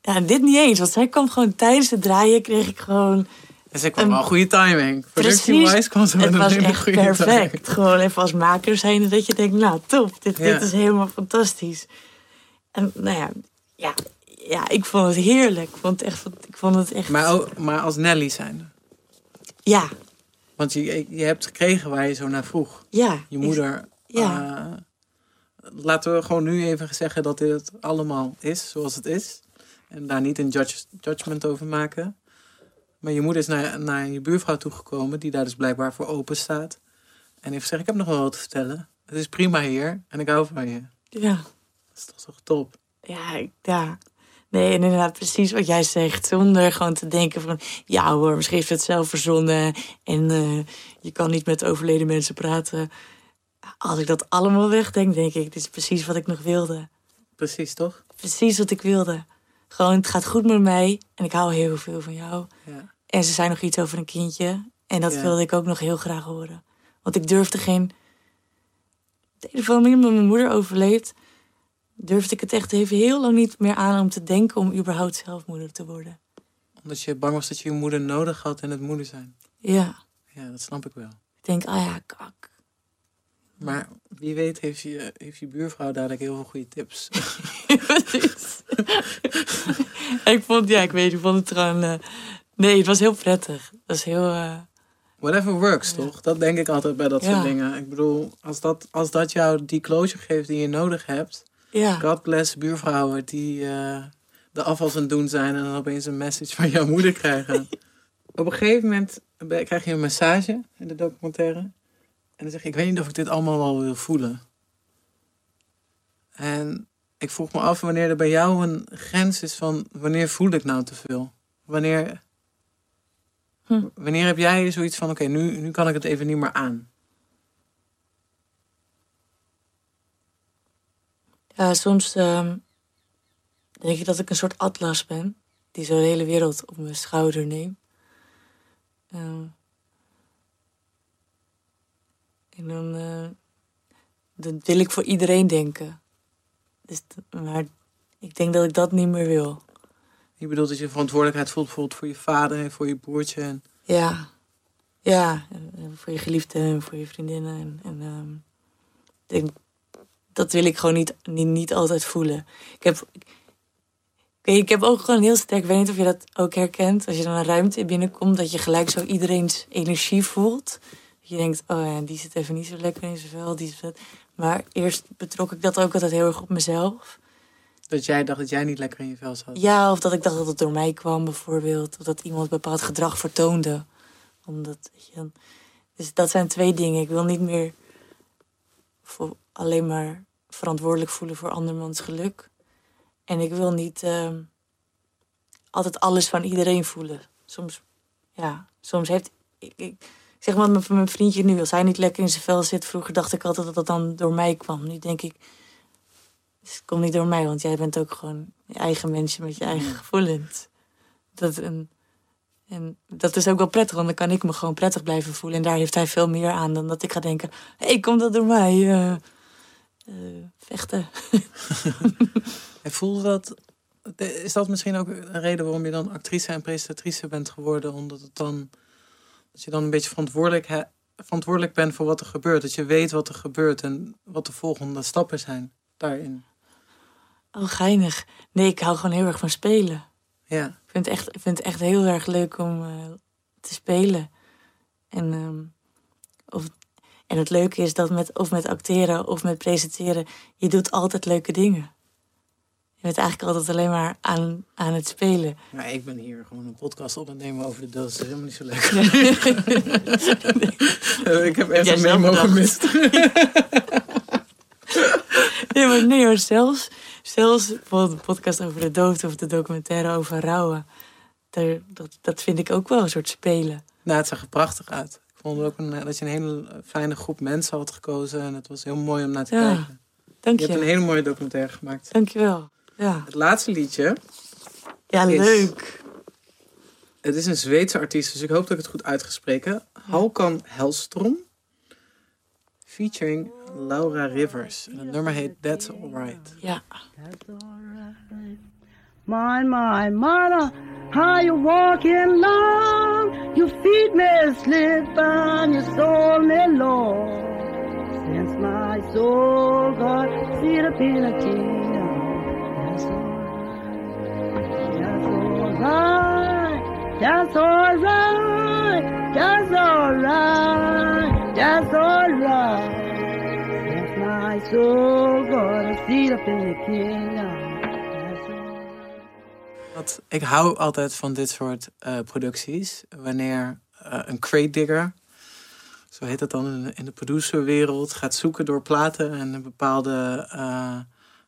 Ja, dit niet eens, want zij kwam gewoon tijdens het draaien, kreeg ik gewoon... Dus ik kwam Een- wel goede timing. Precies, Productie-wise kwam ze het was echt goede perfect. timing. Gewoon even als maker zijn dat je denkt, nou top, dit, Ja. dit is helemaal fantastisch. En nou ja, ja, ja, ik vond het heerlijk. Ik vond het echt, ik vond het echt Maar, ook- maar als Nelly zijn. ja, Want je, je hebt gekregen waar je zo naar vroeg. ja. Je Ik- moeder. ja. eh, laten we gewoon nu even zeggen dat dit allemaal is zoals het is. En daar niet een judge, judgment over maken. Maar je moeder is naar, naar je buurvrouw toegekomen, die daar dus blijkbaar voor open staat. En heeft gezegd, ik heb nog wel wat te vertellen. Het is prima hier en ik hou van je. Ja. Dat is toch toch top? Ja, ik- ja. Nee, en inderdaad precies wat jij zegt. Zonder gewoon te denken van... Ja hoor, misschien heeft het zelf verzonnen. En eh, je kan niet met overleden mensen praten. Als ik dat allemaal wegdenk, denk ik... Dit is precies wat ik nog wilde. Precies, toch? Precies wat ik wilde. Gewoon, het gaat goed met mij. En ik hou heel veel van jou. Ja. En ze zei nog iets over een kindje. En dat Ja. wilde ik ook nog heel graag horen. Want ik durfde geen... De een of andere manier, omdat mijn moeder overleed... durfde ik het echt even heel lang niet meer aan om te denken... om überhaupt zelf moeder te worden. Omdat je bang was dat je je moeder nodig had en het moeder zijn. Ja, Ja, dat snap ik wel. ik denk, ah ja, kak. Maar wie weet heeft je, heeft je buurvrouw dadelijk heel veel goede tips. *laughs* Precies. *laughs* ik vond, ja, ik weet, ik vond het gewoon... eh, nee, het was heel prettig. Het was heel... eh, Whatever works, toch? Dat denk ik altijd bij dat Ja. soort dingen. Ik bedoel, als dat, als dat jou die closure geeft die je nodig hebt... ja. God bless buurvrouwen die eh, de afwas aan het doen zijn... en dan opeens een message van jouw moeder krijgen. *laughs* Op een gegeven moment krijg je een massage in de documentaire. En dan zeg je, ik weet niet of ik dit allemaal wel wil voelen. En ik vroeg me af wanneer er bij jou een grens is van... wanneer voel ik nou te veel? Wanneer... Hm. Wanneer heb jij zoiets van, oké, nu, nu kan ik het even niet meer aan? Ja, soms ehm, denk ik dat ik een soort atlas ben. Die zo de hele wereld op mijn schouder neemt. Ehm, en dan, eh, dan wil ik voor iedereen denken. Dus, maar ik denk dat ik dat niet meer wil. Je bedoelt dat je verantwoordelijkheid voelt bijvoorbeeld voor je vader en voor je broertje. En... Ja, ja. en- voor je geliefde en voor je vriendinnen. En, en ehm, ik denk, dat wil ik gewoon niet, niet, niet altijd voelen. Ik heb, ik, ik heb ook gewoon heel sterk, ik weet niet of je dat ook herkent. Als je dan een ruimte binnenkomt, dat je gelijk zo iedereen's energie voelt. Dat je denkt, oh ja, die zit even niet zo lekker in zijn vel. Die vet. Maar eerst betrok ik dat ook altijd heel erg op mezelf. Dat jij dacht dat jij niet lekker in je vel zat. Ja, of dat ik dacht dat het door mij kwam bijvoorbeeld. Of dat iemand bepaald gedrag vertoonde. Omdat, je, dan- dus dat zijn twee dingen. Ik wil niet meer voor alleen maar verantwoordelijk voelen voor andermans geluk. En ik wil niet ehm, altijd alles van iedereen voelen. Soms, ja, soms heeft... Ik, ik, zeg maar met mijn vriendje nu, als hij niet lekker in zijn vel zit... Vroeger dacht ik altijd dat dat dan door mij kwam. Nu denk ik, dus het komt niet door mij, want jij bent ook gewoon je eigen mensje met je eigen gevoelens. Dat, en, en dat is ook wel prettig, want dan kan ik me gewoon prettig blijven voelen. En daar heeft hij veel meer aan dan dat ik ga denken: hé, hey, komt dat door mij? eh, eh, vechten. *laughs* En voelde dat... Is dat misschien ook een reden waarom je dan actrice en presentatrice bent geworden? Omdat het dan... Dat je dan een beetje verantwoordelijk, he- verantwoordelijk bent voor wat er gebeurt. Dat je weet wat er gebeurt en wat de volgende stappen zijn daarin. Oh, geinig. Nee, ik hou gewoon heel erg van spelen. Ja. Ik vind het echt, vind het echt heel erg leuk om eh, te spelen. En, ehm, of, en het leuke is dat met, of met acteren of met presenteren, je doet altijd leuke dingen. Je bent eigenlijk altijd alleen maar aan, aan het spelen. Maar ik ben hier gewoon een podcast op en nemen over de dood. Dat is helemaal niet zo leuk. *laughs* *laughs* ik heb echt Jij een memo gemist. *laughs* Nee, maar, nee, maar zelfs, zelfs bijvoorbeeld de podcast over de dood of de documentaire over rouwen. Dat, dat vind ik ook wel een soort spelen. Nou, het zag er prachtig uit. Ik vond ook een, dat je een hele fijne groep mensen had gekozen. En het was heel mooi om naar te Ja, kijken. Dank Je hebt een je. hele mooie documentaire gemaakt. Dank je wel. Ja, Het laatste liedje, ja Is- leuk. het is een Zweedse artiest, dus ik hoop dat ik het goed uitgespreken. Halkan Hellstrom, featuring Laura Rivers. En het nummer heet That's Alright. Ja. My, my, mother, how you walking long? Your feet may slip and your soul may low. Since my soul got seated up in a kingdom, that's alright. That's alright. That's alright. That's alright. Since my soul got in the kingdom. Ik hou altijd van dit soort eh, producties. Wanneer eh, een crate digger, zo heet dat dan in de, producerwereld, gaat zoeken door platen en een bepaalde eh,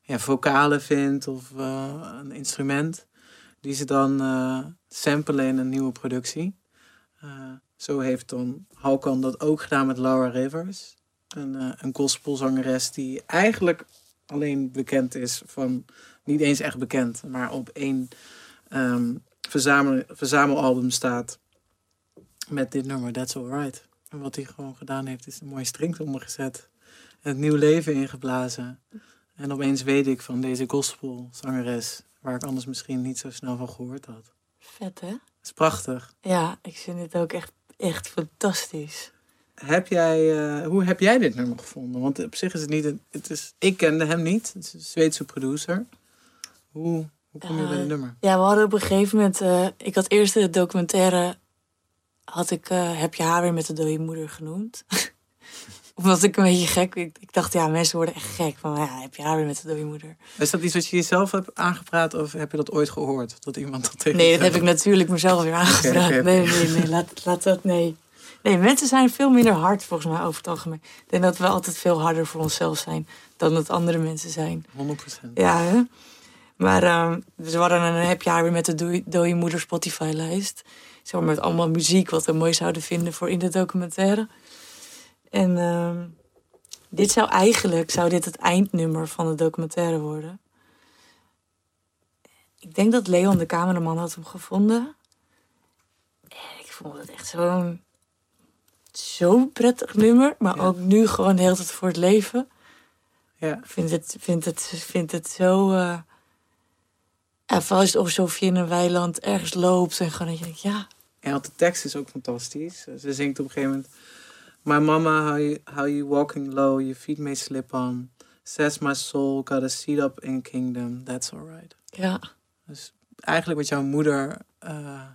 ja, vocalen vindt of een instrument. Die ze dan samplen in een nieuwe productie. Zo heeft dan Halkan dat ook gedaan met Laura Rivers. Een, een gospelzangeres die eigenlijk alleen bekend is van... Niet eens echt bekend, maar op één ehm, verzamel, verzamelalbum staat met dit nummer, That's Alright. En wat hij gewoon gedaan heeft, is een mooie string omgezet. En het nieuw leven ingeblazen. En opeens weet ik van deze gospelzangeres, waar ik anders misschien niet zo snel van gehoord had. Vet, hè? Dat is prachtig. Ja, ik vind dit ook echt, echt fantastisch. Heb jij, eh, hoe heb jij dit nummer gevonden? Want op zich is het niet een. Het is, ik kende hem niet. Het is een Zweedse producer. Hoe, hoe kom je bij Eh, dit nummer? Ja, we hadden op een gegeven moment... eh, ik had eerst de documentaire... Had ik eh, Heb je haar weer met de dode moeder genoemd. *laughs* Omdat ik een beetje gek... Ik, ik dacht, ja, mensen worden echt gek. Van, ja, heb je haar weer met de dode moeder? Is dat iets wat je jezelf hebt aangepraat of heb je dat ooit gehoord? Dat iemand dat tegen Nee, dat heb ik natuurlijk mezelf weer aangepraat. Nee, nee, nee. Laat, laat dat, nee. Nee, mensen zijn veel minder hard volgens mij over het algemeen. Ik denk dat we altijd veel harder voor onszelf zijn dan dat andere mensen zijn. 100%. Ja, hè? Maar ehm dus we hadden een heb je haar weer met de Doe- moeder Spotify-lijst. Zeg maar met allemaal muziek wat we mooi zouden vinden voor in de documentaire. En ehm, dit zou eigenlijk zou dit het eindnummer van de documentaire worden. Ik denk dat Leon, de cameraman, had hem gevonden. En ik vond het echt zo'n zo'n prettig nummer. Maar Ja. ook nu gewoon de hele tijd voor het leven. Ja. Ik vind het, vind het, vind het zo... eh en vooral is het alsof je in een weiland ergens loopt. En gewoon dat je denkt, ja... En de tekst is ook fantastisch. Ze zingt op een gegeven moment... My mama, how you, how you walking low, your feet may slip on. Says my soul, got a seat up in kingdom, that's alright. Ja, Dus eigenlijk wat jouw moeder eh,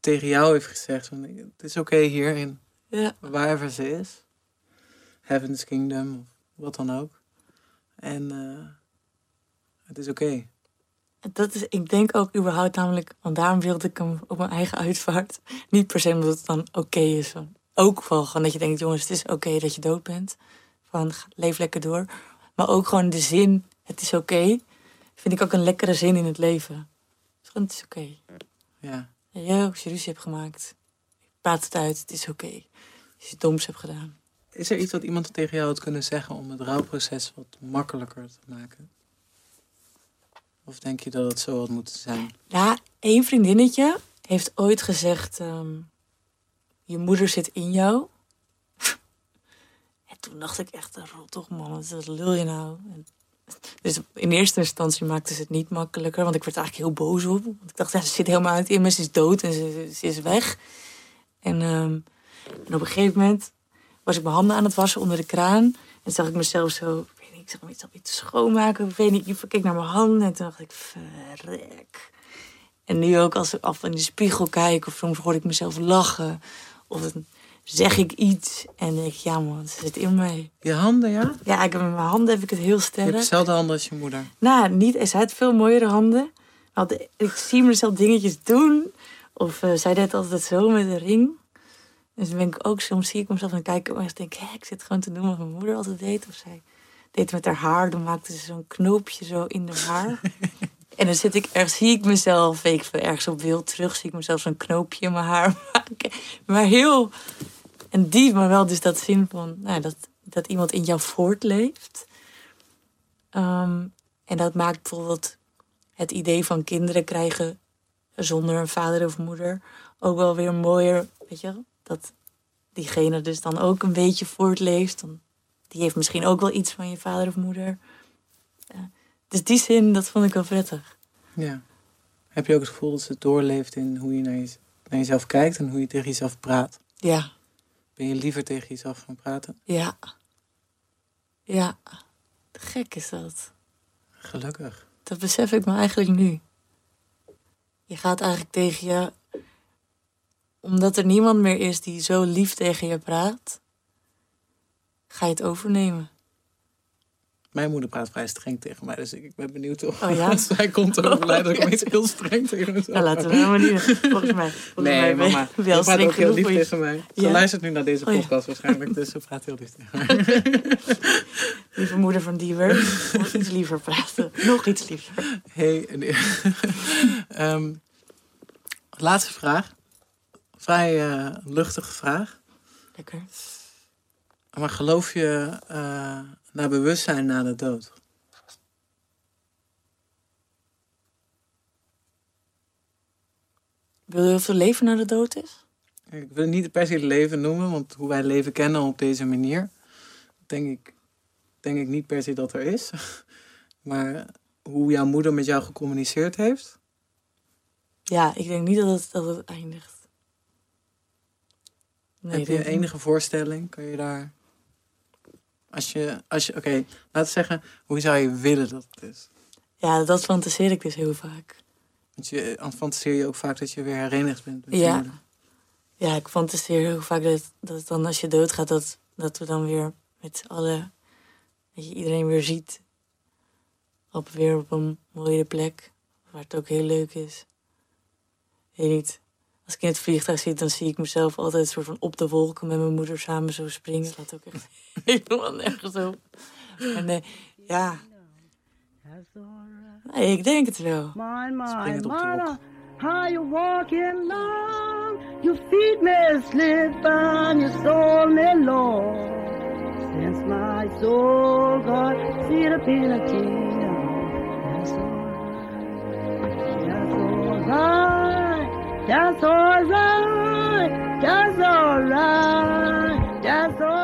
tegen jou heeft gezegd. Van, het is oké hierin, ja, wherever ze is. Heaven's kingdom, of wat dan ook. En eh, het is oké. Dat is, ik denk ook überhaupt namelijk... Want daarom wilde ik hem op mijn eigen uitvaart. Niet per se omdat het dan oké is. Ook wel gewoon dat je denkt, jongens, het is oké dat je dood bent. Van, leef lekker door. Maar ook gewoon de zin, het is oké. vind ik ook een lekkere zin in het leven. Het is gewoon, het is oké. Ja. Ja, jij ook, als je ruzie hebt gemaakt. Praat het uit, het is oké. Als je doms hebt gedaan. Is er iets wat iemand tegen jou had kunnen zeggen om het rouwproces wat makkelijker te maken? Of denk je dat het zo had moeten zijn? Ja, één vriendinnetje heeft ooit gezegd... ehm, je moeder zit in jou. *laughs* en toen dacht ik echt, toch man, wat lul je nou? En- dus in eerste instantie maakte ze het niet makkelijker. Want ik werd eigenlijk heel boos op. Want ik dacht, ze zit helemaal niet in me. Ze is dood en ze, ze is weg. En, ehm, en op een gegeven moment was ik mijn handen aan het wassen onder de kraan. En zag ik mezelf zo, ik zag me iets, iets schoonmaken. Ik weet niet, ik keek naar mijn handen en toen dacht ik, verrek. En nu ook als ik af in de spiegel kijk of soms hoor ik mezelf lachen. Of dan zeg ik iets en denk ik, ja man, ze zit in mij. Je handen, ja? Ja, ik heb met mijn handen heb ik het heel Je hebt sterk. dezelfde handen als je moeder. Nou, niet, zij had veel mooiere handen. Want ik zie mezelf dingetjes doen. Of eh, zij deed altijd zo met een ring. Dus dan ben ik ook, soms zie ik mezelf en kijk ik en denk ik, ik zit gewoon te doen wat mijn moeder altijd deed. Of zij deed met haar haar, dan maakte ze zo'n knoopje zo in haar haar. en dan zit ik ergens, zie ik mezelf, ik ergens op beeld terug, zie ik mezelf zo'n knoopje in mijn haar *laughs* maken. Maar heel, en die, maar wel dus dat zin van, nou, dat, dat iemand in jou voortleeft. Ehm, en dat maakt bijvoorbeeld het idee van kinderen krijgen zonder een vader of moeder ook wel weer mooier. Weet je, dat diegene dus dan ook een beetje voortleeft. Dan, die heeft misschien ook wel iets van je vader of moeder. Ja. Dus die zin, dat vond ik wel prettig. Ja. Heb je ook het gevoel dat ze doorleeft in hoe je naar, je naar jezelf kijkt en hoe je tegen jezelf praat? Ja, Ben je liever tegen jezelf gaan praten? ja. Ja, gek is dat. Gelukkig. Dat besef ik me eigenlijk nu. Je gaat eigenlijk tegen je. Omdat er niemand meer is die zo lief tegen je praat, ga je het overnemen. Mijn moeder praat vrij streng tegen mij, dus ik, ik ben benieuwd of Oh ja? *laughs* zij komt overlijden dat ik opeens heel streng tegen mezelf Nou, laten we nou maar niet. Volgens mij. Volgens Nee, mij mama. Ze wel praat ook heel lief tegen mij. Ze Ja? luistert nu naar deze Oh ja. podcast waarschijnlijk, dus ze praat heel lief tegen mij. *laughs* Lieve moeder van Diewer. Nog iets liever praten. Nog iets liever. Hey, en- *laughs* Ehm, laatste vraag. Vrij eh, luchtige vraag. Lekker. Maar geloof je eh, naar bewustzijn na de dood? Wil je of er leven na de dood is? Ik wil het niet per se het leven noemen, want hoe wij leven kennen op deze manier, denk ik, denk ik niet per se dat er is. *laughs* Maar hoe jouw moeder met jou gecommuniceerd heeft, Ja, ik denk niet dat het, dat het eindigt. Nee, heb je enige voorstelling? Kun je daar. Als je, als je oké, laten we zeggen, hoe zou je willen dat het is? Ja, dat fantaseer ik dus heel vaak. Want je fantaseer je ook vaak dat je weer herenigd bent met Ja. Ja, ik fantaseer heel vaak dat, dat dan als je doodgaat, dat, dat we dan weer met z'n allen, dat je iedereen weer ziet. Op weer op een mooie plek, waar het ook heel leuk is. Weet niet. Als ik in het vliegtuig zit, dan zie ik mezelf altijd soort van op de wolken met mijn moeder samen zo springen. Dat ook echt *laughs* helemaal nergens op. Maar nee, ja. Nee, ik denk het wel. My, my, Spring het op de wolk. how you walking long, your feet may slip and your soul may low. Since my soul got seated up in a kingdom, that's alright, That's alright. That's alright. That's alright.